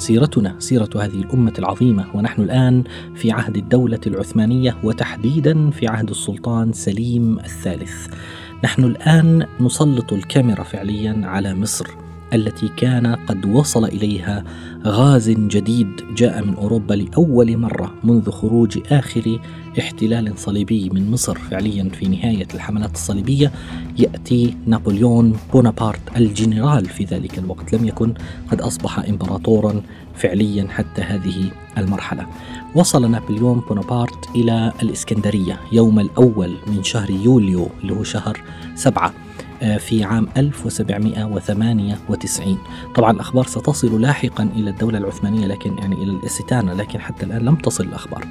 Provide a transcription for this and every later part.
سيرتنا سيرة هذه الأمة العظيمة ونحن الآن في عهد الدولة العثمانية وتحديدا في عهد السلطان سليم الثالث. نحن الآن نسلط الكاميرا فعليا على مصر التي كان قد وصل إليها غاز جديد جاء من أوروبا لأول مرة منذ خروج آخر احتلال صليبي من مصر. فعليا في نهاية الحملات الصليبية يأتي نابليون بونابرت الجنرال في ذلك الوقت. لم يكن قد أصبح امبراطورا فعليا حتى هذه المرحلة. وصل نابليون بونابرت إلى الإسكندرية يوم الأول من شهر يوليو اللي هو شهر سبعة. آه، في عام 1798 طبعا الأخبار ستصل لاحقا إلى الدولة العثمانية لكن يعني إلى الاستانة لكن حتى الآن لم تصل الأخبار.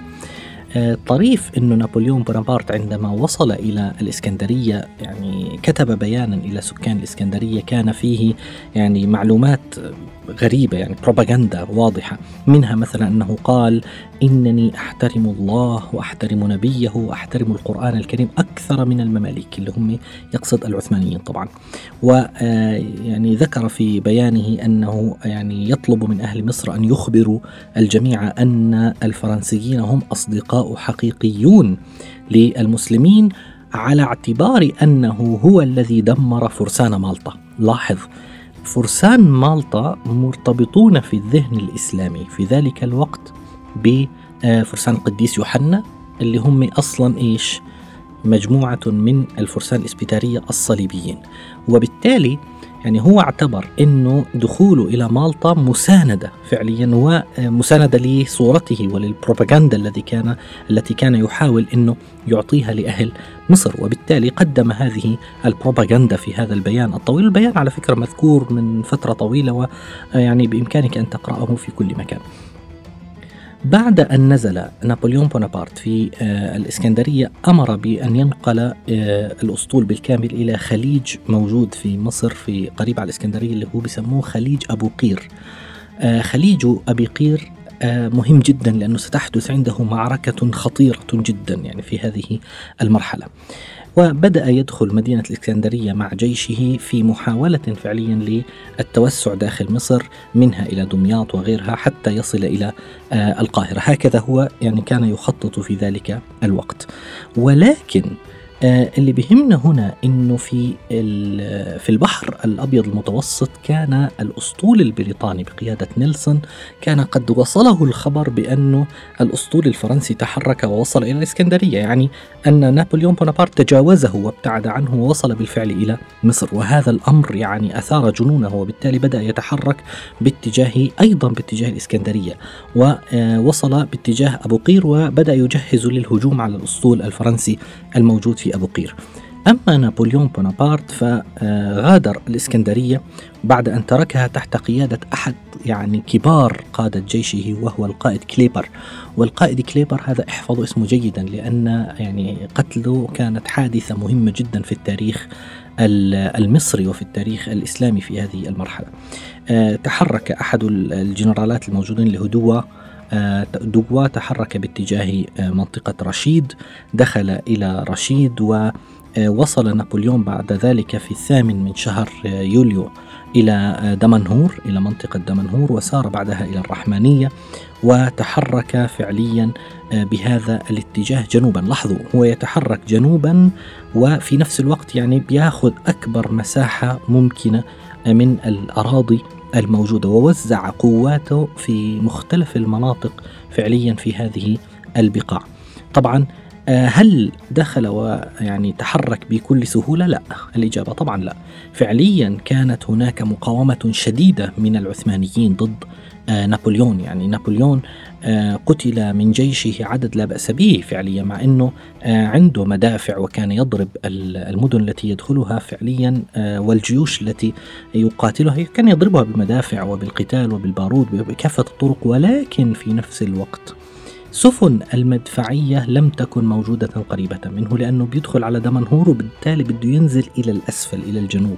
آه، طريف أنه نابليون بونابرت عندما وصل إلى الإسكندرية يعني كتب بيانا إلى سكان الإسكندرية كان فيه يعني معلومات غريبة يعني بروباغندا واضحة. منها مثلا أنه قال إنني أحترم الله وأحترم نبيه وأحترم القرآن الكريم أكثر من المماليك اللي هم يقصد العثمانيين طبعا. ويعني ذكر في بيانه أنه يعني يطلب من أهل مصر أن يخبروا الجميع أن الفرنسيين هم أصدقاء حقيقيون للمسلمين على اعتبار أنه هو الذي دمر فرسان مالطا. لاحظ فرسان مالطا مرتبطون في الذهن الإسلامي في ذلك الوقت بفرسان القديس يوحنا اللي هم أصلا إيش؟ مجموعة من الفرسان الإسبيتارية الصليبيين. وبالتالي يعني هو اعتبر إنه دخوله إلى مالطا مساندة فعليا ومسانده لصورته وللبروباغندا الذي كان التي كان يحاول إنه يعطيها لأهل مصر. وبالتالي قدم هذه البروباغندا في هذا البيان الطويل. البيان على فكرة مذكور من فترة طويلة ويعني بإمكانك أن تقرأه في كل مكان. بعد أن نزل نابليون بونابرت في آه، الإسكندرية أمر بأن ينقل آه، الأسطول بالكامل إلى خليج موجود في مصر في قريب على الإسكندرية اللي هو بيسموه خليج أبو قير. آه، خليج أبي قير مهم جدا لأنه ستحدث عنده معركة خطيرة جدا يعني في هذه المرحلة. وبدأ يدخل مدينة الإسكندرية مع جيشه في محاولة فعليا للتوسع داخل مصر منها إلى دمياط وغيرها حتى يصل إلى آه، القاهرة. هكذا هو يعني كان يخطط في ذلك الوقت. ولكن آه، اللي بيهمنا هنا إنه في في البحر الأبيض المتوسط كان الأسطول البريطاني بقيادة نيلسون كان قد وصله الخبر بأنه الأسطول الفرنسي تحرك ووصل إلى الإسكندرية. يعني أن نابليون بونابرت تجاوزه وابتعد عنه ووصل بالفعل إلى مصر وهذا الأمر يعني أثار جنونه وبالتالي بدأ يتحرك باتجاه أيضا باتجاه الإسكندرية ووصل باتجاه أبو قير وبدأ يجهز للهجوم على الأسطول الفرنسي الموجود في أبو قير. أما نابليون بونابرت فغادر الإسكندرية بعد أن تركها تحت قيادة أحد يعني كبار قادة جيشه وهو القائد كليبر. والقائد كليبر هذا احفظوا اسمه جيدا لأن يعني قتله كانت حادثة مهمة جدا في التاريخ المصري وفي التاريخ الإسلامي في هذه المرحلة. آه، تحرك أحد الجنرالات الموجودين لهدوة آه، دوغوا تحرك باتجاه آه، منطقة رشيد. دخل إلى رشيد ووصل نابليون بعد ذلك في الثامن من شهر يوليو. إلى دمنهور إلى منطقة دمنهور وسار بعدها إلى الرحمانية وتحرك فعليا بهذا الاتجاه جنوبا. لاحظوا هو يتحرك جنوبا وفي نفس الوقت يعني بياخذ أكبر مساحة ممكنة من الأراضي الموجودة ووزع قواته في مختلف المناطق فعليا في هذه البقاع. طبعا آه، هل دخل ويعني تحرك بكل سهولة؟ لا الإجابة طبعا لا. فعليا كانت هناك مقاومة شديدة من العثمانيين ضد آه، نابليون. يعني نابليون آه، قتل من جيشه عدد لا بأس به فعليا مع آه، عنده مدافع وكان يضرب المدن التي يدخلها فعليا والجيوش التي يقاتلها. كان يضربها بالمدافع وبالقتال وبالبارود بكافة الطرق ولكن في نفس الوقت سفن المدفعية لم تكن موجودة قريبة منه لأنه بيدخل على دمنهور وبالتالي بده ينزل إلى الأسفل إلى الجنوب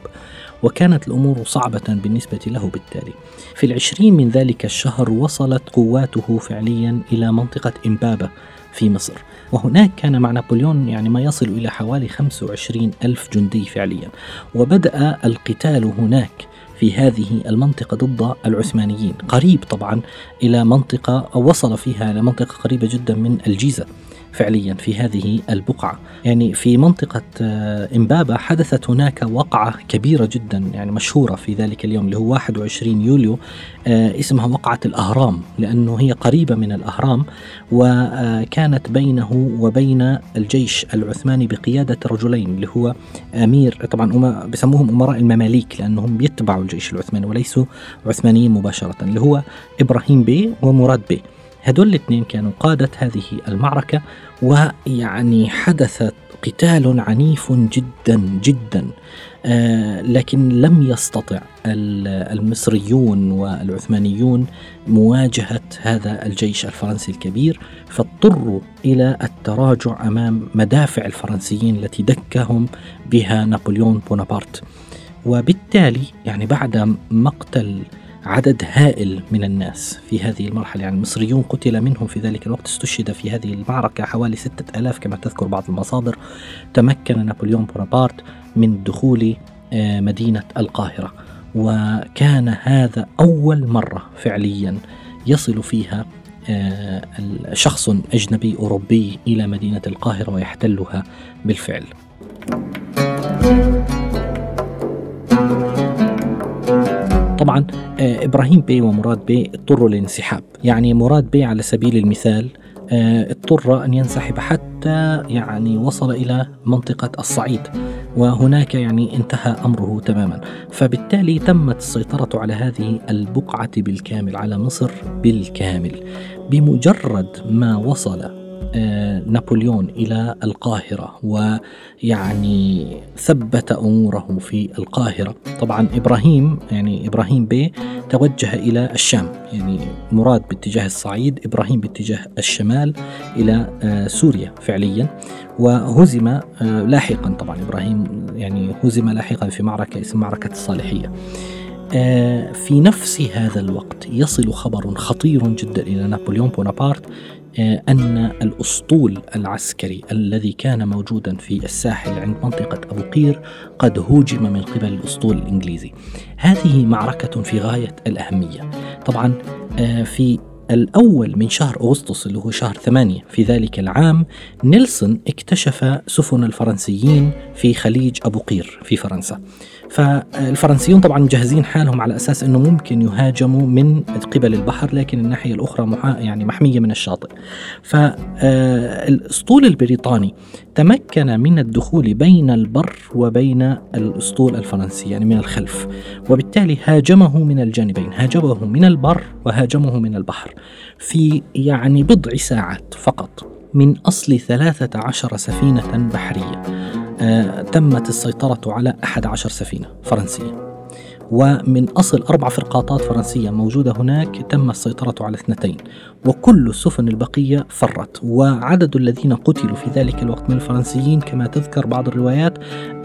وكانت الأمور صعبة بالنسبة له بالتالي. في العشرين من ذلك الشهر وصلت قواته فعليا إلى منطقة إمبابة في مصر. وهناك كان مع نابليون يعني ما يصل إلى حوالي 25 ألف جندي فعليا. وبدأ القتال هناك. في هذه المنطقة ضد العثمانيين. قريب طبعا إلى منطقة أو وصل فيها إلى منطقة قريبة جدا من الجيزة. فعليا في هذه البقعة. يعني في منطقة آه، إمبابة حدثت هناك وقعة كبيرة جدا يعني مشهورة في ذلك اليوم اللي هو 21 يوليو. آه، اسمها وقعة الأهرام لأنه هي قريبة من الأهرام وكانت بينه وبين الجيش العثماني بقيادة رجلين اللي هو أمير طبعا بسموهم أمراء المماليك لأنهم بيتبعوا الجيش العثماني وليسوا عثمانيين مباشرة اللي هو إبراهيم بي ومراد بي. هدول الاثنين كانوا قادة هذه المعركة ويعني حدث قتال عنيف جدا جدا. آه لكن لم يستطع المصريون والعثمانيون مواجهة هذا الجيش الفرنسي الكبير فاضطروا إلى التراجع أمام مدافع الفرنسيين التي دكهم بها نابليون بونابرت. وبالتالي يعني بعد مقتل عدد هائل من الناس في هذه المرحلة يعني المصريون قتل منهم في ذلك الوقت استشهد في هذه المعركة حوالي ستة ألاف كما تذكر بعض المصادر تمكن نابليون بونابرت من دخول آه، مدينة القاهرة وكان هذا أول مرة فعليا يصل فيها آه، شخص أجنبي أوروبي إلى مدينة القاهرة ويحتلها بالفعل. طبعا آه، إبراهيم بي ومراد بي اضطروا للانسحاب. يعني مراد بي على سبيل المثال آه، اضطر أن ينسحب حتى يعني وصل إلى منطقة الصعيد وهناك يعني انتهى أمره تماما. فبالتالي تمت السيطرة على هذه البقعة بالكامل على مصر بالكامل. بمجرد ما وصل نابليون إلى القاهرة ويعني ثبت أموره في القاهرة. طبعا إبراهيم يعني إبراهيم بي توجه إلى الشام يعني مراد باتجاه الصعيد إبراهيم باتجاه الشمال إلى آه، سوريا فعليا. وهزم آه، لاحقا طبعا إبراهيم يعني هزم لاحقا في معركة اسمها معركة الصالحية. في نفس هذا الوقت يصل خبر خطير جدا إلى نابليون بونابرت آه، أن الأسطول العسكري الذي كان موجودا في الساحل عند منطقة أبو قير قد هوجم من قبل الأسطول الإنجليزي. هذه معركة في غاية الأهمية. طبعا آه، في الأول من شهر أغسطس اللي هو شهر ثمانية في ذلك العام نيلسون اكتشف سفن الفرنسيين في خليج أبو قير في فرنسا. فالفرنسيون طبعا مجهزين حالهم على أساس إنه ممكن يهاجموا من قبل البحر لكن الناحية الأخرى محا يعني محمية من الشاطئ. فالاسطول البريطاني تمكن من الدخول بين البر وبين الأسطول الفرنسي يعني من الخلف وبالتالي هاجمه من الجانبين هاجمه من البر وهاجمه من البحر في يعني بضع ساعات فقط من أصل 13 سفينة بحرية آه، تمت السيطرة على 11 سفينة فرنسية. ومن أصل أربع فرقاطات فرنسية موجودة هناك تم السيطرة على اثنتين. وكل السفن البقية فرت. وعدد الذين قتلوا في ذلك الوقت من الفرنسيين كما تذكر بعض الروايات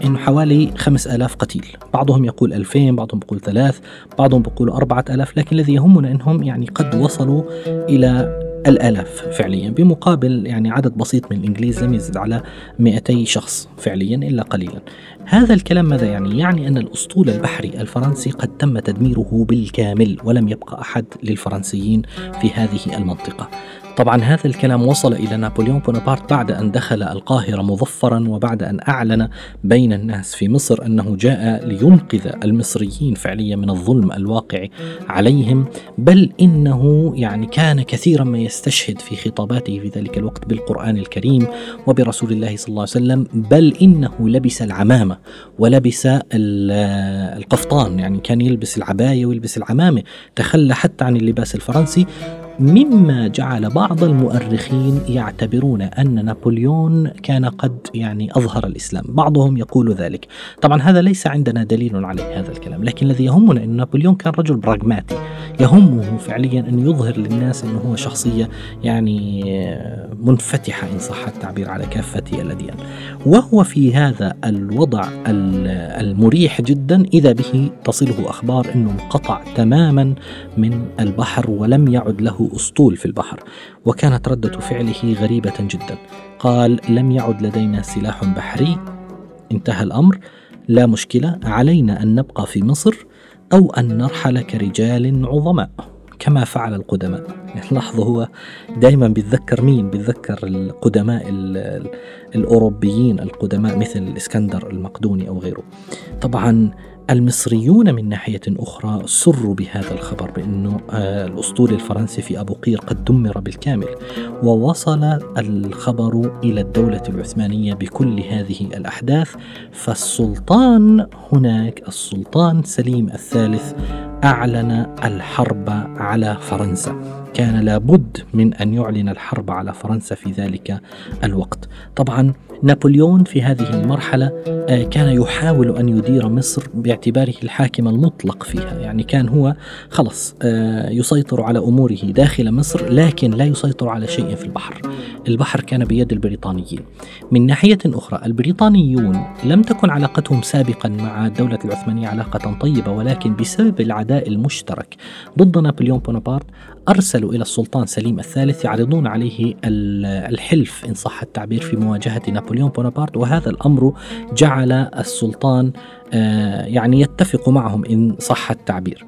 أنه حوالي خمس ألاف قتيل. بعضهم يقول ألفين بعضهم يقول ثلاث بعضهم يقول أربعة ألاف لكن الذي يهمنا أنهم يعني قد وصلوا إلى الآلاف فعليا بمقابل يعني عدد بسيط من الإنجليز لم يزد على 200 شخص فعليا إلا قليلا هذا الكلام ماذا يعني؟ يعني أن الأسطول البحري الفرنسي قد تم تدميره بالكامل ولم يبقى أحد للفرنسيين في هذه المنطقة طبعا هذا الكلام وصل إلى نابليون بونابرت بعد أن دخل القاهرة مظفرا وبعد أن أعلن بين الناس في مصر أنه جاء لينقذ المصريين فعليا من الظلم الواقع عليهم بل إنه يعني كان كثيرا ما يستشهد في خطاباته في ذلك الوقت بالقرآن الكريم وبرسول الله صلى الله عليه وسلم بل إنه لبس العمامة ولبس القفطان يعني كان يلبس العباية ويلبس العمامة تخلى حتى عن اللباس الفرنسي. مما جعل بعض المؤرخين يعتبرون أن نابليون كان قد يعني أظهر الإسلام، بعضهم يقول ذلك، طبعا هذا ليس عندنا دليل عليه هذا الكلام، لكن الذي يهمنا أن نابليون كان رجل براغماتي، يهمه فعليا أن يظهر للناس أنه هو شخصية يعني منفتحة إن صح التعبير على كافة الأديان، وهو في هذا الوضع المريح جدا إذا به تصله أخبار أنه انقطع تماما من البحر ولم يعد له أسطول في البحر وكانت ردة فعله غريبة جدا. قال لم يعد لدينا سلاح بحري انتهى الأمر. لا مشكلة علينا أن نبقى في مصر أو أن نرحل كرجال عظماء. كما فعل القدماء. لاحظوا هو دائما بيتذكر مين؟ بيتذكر القدماء الأوروبيين القدماء مثل الإسكندر المقدوني أو غيره. طبعا المصريون من ناحية أخرى سروا بهذا الخبر بأنه آه، الأسطول الفرنسي في أبو قير قد دمر بالكامل ووصل الخبر إلى الدولة العثمانية بكل هذه الأحداث فالسلطان هناك السلطان سليم الثالث أعلن الحرب على فرنسا كان لابد من أن يعلن الحرب على فرنسا في ذلك الوقت. طبعا نابليون في هذه المرحلة آه، كان يحاول أن يدير مصر باعتباره الحاكم المطلق فيها، يعني كان هو خلص آه، يسيطر على أموره داخل مصر لكن لا يسيطر على شيء في البحر. البحر كان بيد البريطانيين. من ناحية أخرى البريطانيون لم تكن علاقتهم سابقا مع الدولة العثمانية علاقة طيبة ولكن بسبب العداء المشترك ضد نابليون بونابرت أرسلوا إلى السلطان سليم الثالث يعرضون عليه الحلف إن صح التعبير في مواجهة نابليون بونابرت وهذا الأمر جعل السلطان آه، يعني يتفق معهم إن صح التعبير.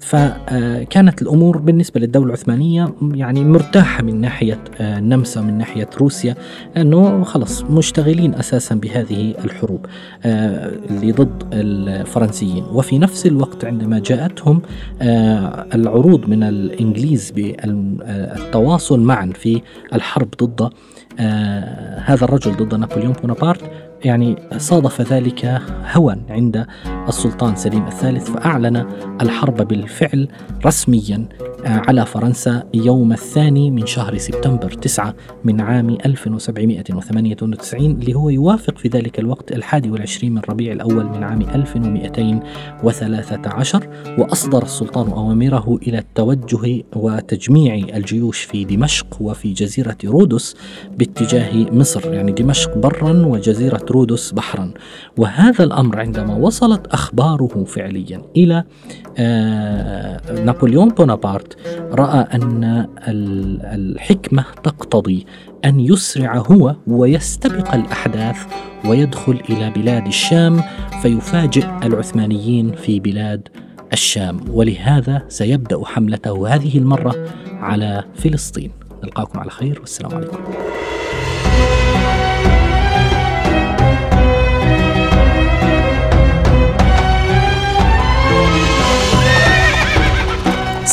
فكانت الأمور بالنسبة للدولة العثمانية يعني مرتاحة من ناحية النمسا من ناحية روسيا إنه خلص مشتغلين أساسا بهذه الحروب آه، اللي ضد الفرنسيين. وفي نفس الوقت عندما جاءتهم آه، العروض من الإنجليز بالتواصل معا في الحرب ضد آه، هذا الرجل ضد نابليون بونابرت يعني صادف ذلك هوى عند السلطان سليم الثالث فأعلن الحرب بالفعل رسميا آه، على فرنسا يوم الثاني من شهر سبتمبر 9 من عام 1798 اللي هو يوافق في ذلك الوقت الحادي والعشرين من ربيع الأول من عام 1213 وأصدر السلطان أوامره إلى التوجه وتجميع الجيوش في دمشق وفي جزيرة رودس باتجاه مصر يعني دمشق برا وجزيرة رودس بحرا. وهذا الأمر عندما وصلت أخباره فعليا إلى آه نابليون بونابرت رأى أن الحكمة تقتضي أن يسرع هو ويستبق الأحداث ويدخل إلى بلاد الشام فيفاجئ العثمانيين في بلاد الشام. ولهذا سيبدأ حملته هذه المرة على فلسطين. نلقاكم على خير والسلام عليكم.